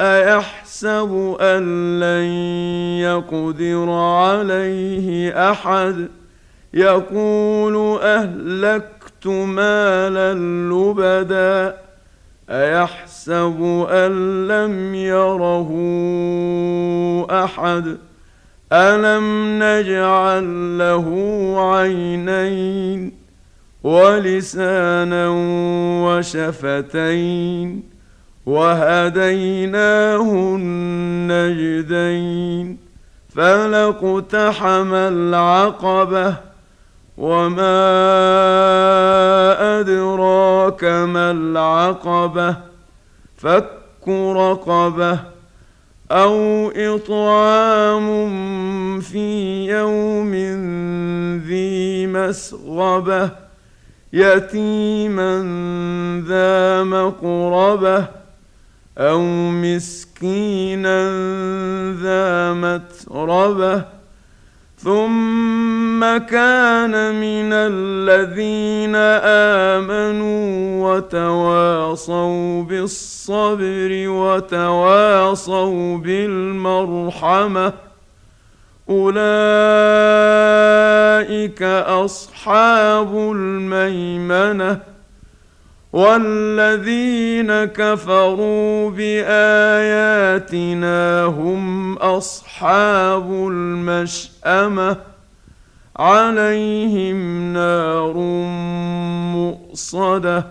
أيحسب أن لن يقدر عليه أحد؟ يقول أهلكت مالا لبدا. أيحسب أن لم يره أحد؟ ألم نجعل له عينين ولسانا وشفتين؟ وهديناه النجدين فلاقتحم العقبة وما أدراك ما العقبة فك رقبة أو إطعام في يوم ذي مسغبة يتيما ذا مقربة أو مسكينا ذا متربة ثم كان من الذين آمنوا وتواصوا بالصبر وتواصوا بالمرحمة أولئك أصحاب الميمنة والذين كفروا باياتنا هم اصحاب المشامه عليهم نار مؤصده